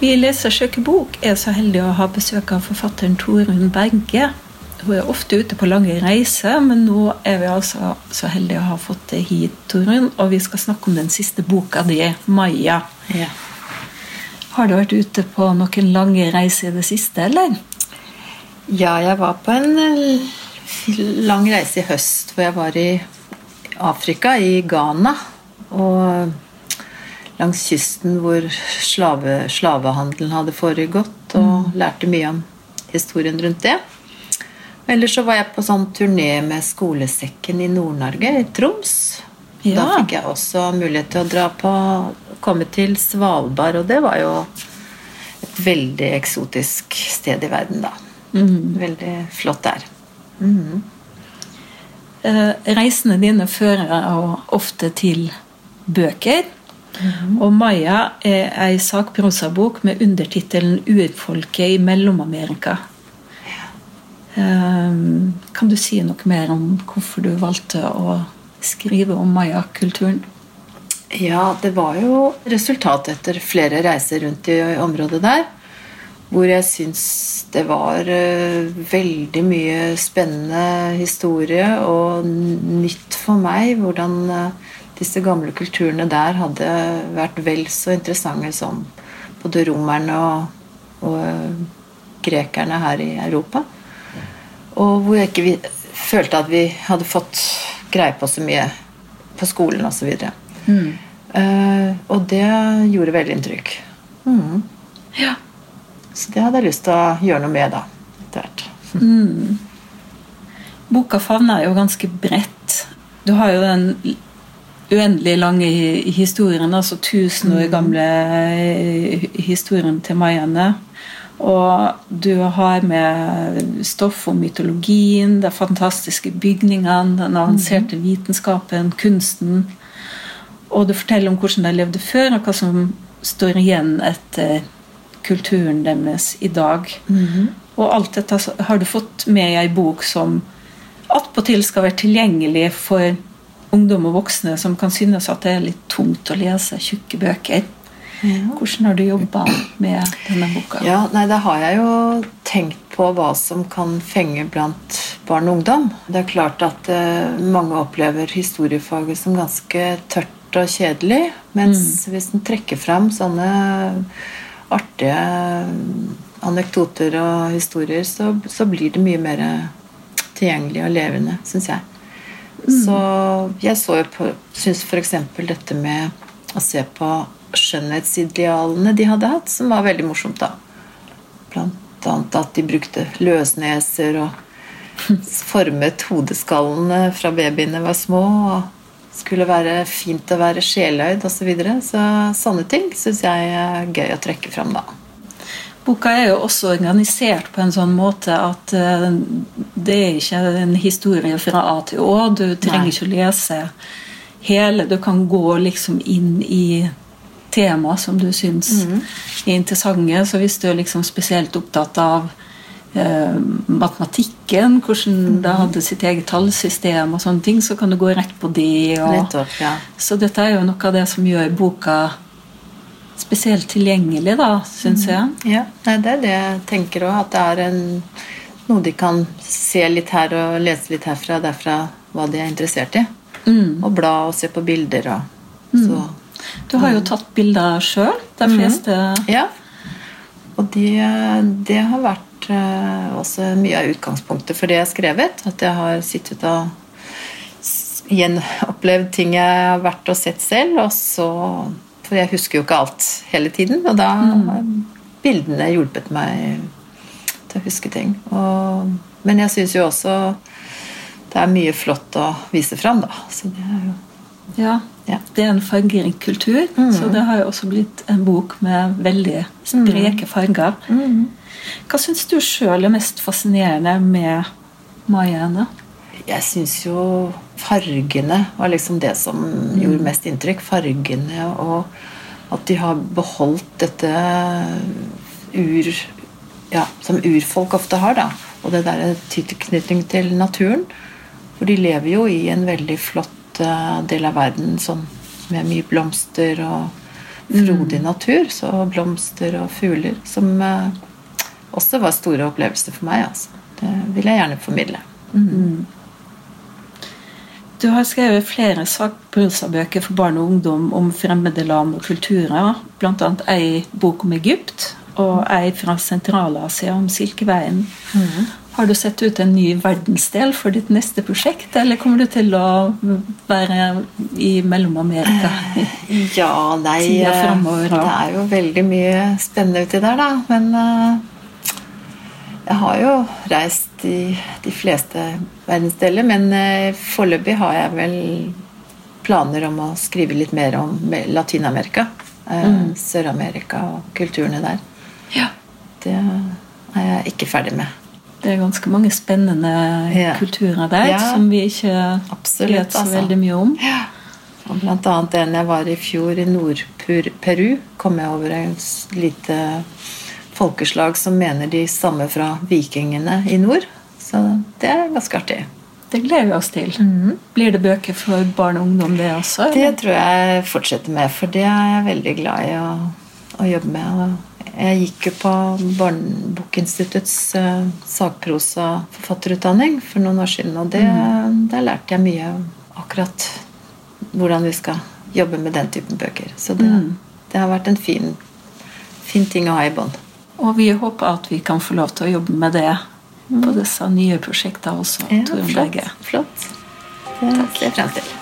Vi i Lesersøker bok er så heldige å ha besøk av forfatteren Torunn Berge. Hun er ofte ute på lange reiser, men nå er vi altså så heldige å ha fått det hit, Torunn. Og vi skal snakke om den siste boka di, 'Maja'. Ja. Har du vært ute på noen lange reiser i det siste, eller? ja, jeg var på en eh, lang reise i høst hvor jeg var i Afrika, i Ghana. Og langs kysten hvor slave, slavehandelen hadde foregått, og lærte mye om historien rundt det. Ellers så var jeg på sånn turné med skolesekken i Nord-Norge, i Troms. Ja. Da fikk jeg også mulighet til å dra på komme til Svalbard, og det var jo et veldig eksotisk sted i verden, da. Veldig flott der. Eh, reisene dine fører jo ofte til bøker. Og Maya er ei sakprosabok med undertittelen 'Urfolket i Mellom-Amerika'. Ja. kan du si noe mer om hvorfor du valgte å skrive om mayakulturen? Ja, det var jo resultat etter flere reiser rundt i området der. Hvor jeg syns det var eh, veldig mye spennende historie og nytt for meg hvordan eh, disse gamle kulturene der hadde vært vel så interessante som både romerne og, og eh, grekerne her i Europa. Og hvor jeg ikke vi, følte at vi hadde fått greie på så mye på skolen osv. Uh, og det gjorde veldig inntrykk. Mm. Ja. Så det hadde jeg lyst til å gjøre noe med, da. Etter hvert. Boka favner jo ganske bredt. Du har jo den uendelig lange historien, altså tusen år gamle eh, historien til mayaene. Og du har med stoff om mytologien, de fantastiske bygningene, den avanserte vitenskapen, kunsten. Og du forteller om hvordan de levde før, og hva som står igjen etter kulturen deres i dag. Og alt dette har du fått med i ei bok som attpåtil skal være tilgjengelig for ungdom og voksne som kan synes at det er litt tungt å lese tjukke bøker. Hvordan har du jobba med denne boka? Ja, nei, Da har jeg jo tenkt på hva som kan fenge blant barn og ungdom. Det er klart at eh, mange opplever historiefaget som ganske tørt og kjedelig. Mens hvis en trekker fram sånne artige anekdoter og historier, så, så blir det mye mer tilgjengelig og levende, syns jeg. Så jeg så jo på Syns f.eks. dette med å se på skjønnhetsidealene de hadde hatt, som var veldig morsomt, da. Blant annet at de brukte løsneser og formet hodeskallene fra babyene var små. og skulle være fint å være sjeløyd osv. Så, videre. så sånne ting syns jeg er gøy å trekke fram, da. Boka er jo også organisert på en sånn måte at eh, det er ikke en historie fra A til Å. Du trenger Nei. ikke å lese hele. Du kan gå liksom inn i tema som du syns er interessante. Så hvis du er liksom spesielt opptatt av eh, matematikken, hvordan det hadde sitt eget tallsystem og sånne ting, så kan du gå rett på det. Og, Nettopp, ja. så dette er jo noe av det som gjør boka spesielt tilgjengelig, da, syns jeg. Ja, det er det jeg tenker òg. At det er en, noe de kan se litt her og lese litt herfra og derfra hva de er interessert i. Og bla og se på bilder og så Du har jo tatt bilder sjøl. De fleste Ja. Og det, det har vært eh, også mye av utgangspunktet for det jeg har skrevet. At jeg har sittet og gjenopplevd ting jeg har vært og sett selv. Og så, for jeg husker jo ikke alt hele tiden. Og da har bildene hjulpet meg til å huske ting. Og, men jeg syns jo også det er mye flott å vise fram, da. Så det er jo Ja, Ja. Det er en fargerik kultur, så det har jo også blitt en bok med veldig spreke farger. Hva syns du sjøl er mest fascinerende med mayaene? Jeg syns jo fargene var liksom det som gjorde mest inntrykk. Fargene og at de har beholdt dette ur... Ja, som urfolk ofte har, da. Og det derre tilknytning til naturen. For de lever jo i en veldig flott eh, del av verden sånn, med mye blomster og frodig natur. Så blomster og fugler. Som eh, også var store opplevelser for meg. Altså. Det vil jeg gjerne formidle. Mm. Du har skrevet flere sakprosabøker for barn og ungdom om fremmede land og kulturer. Bl.a. ei bok om Egypt og ei fra Sentral-Asia om Silkeveien. Mm. Har du sett ut en ny verdensdel for ditt neste prosjekt, eller kommer du til å være i Mellom-Amerika? Ja, nei Det er jo veldig mye spennende uti der, da. Men uh, jeg har jo reist i de fleste verdensdeler. Men uh, foreløpig har jeg vel planer om å skrive litt mer om Latin-Amerika. Uh, mm. Sør-Amerika og kulturene der. Ja. Det er jeg ikke ferdig med. Det er ganske mange spennende ja. kulturer der ja. som vi ikke Absolutt, vet så altså. veldig mye om. Ja. Og blant annet en jeg var i fjor i Nord-Peru, kom jeg over en lite folkeslag som mener de samme fra vikingene i nord. Så det er ganske artig. Det gleder vi oss til. Mm. Blir det bøker for barn og ungdom, det også? Eller? Det tror jeg fortsetter med, for det er jeg veldig glad i å, å jobbe med. Jeg gikk jo på Barnebokinstituttets uh, sakprosaforfatterutdanning for noen år siden. Og det, mm. der lærte jeg mye akkurat hvordan vi skal jobbe med den typen bøker. Så det, mm. det har vært en fin, fin, ting å ha i bånd. Og vi håper at vi kan få lov til å jobbe med det mm. på disse nye prosjektene også. Ja, flott, flott. Det ser jeg frem til.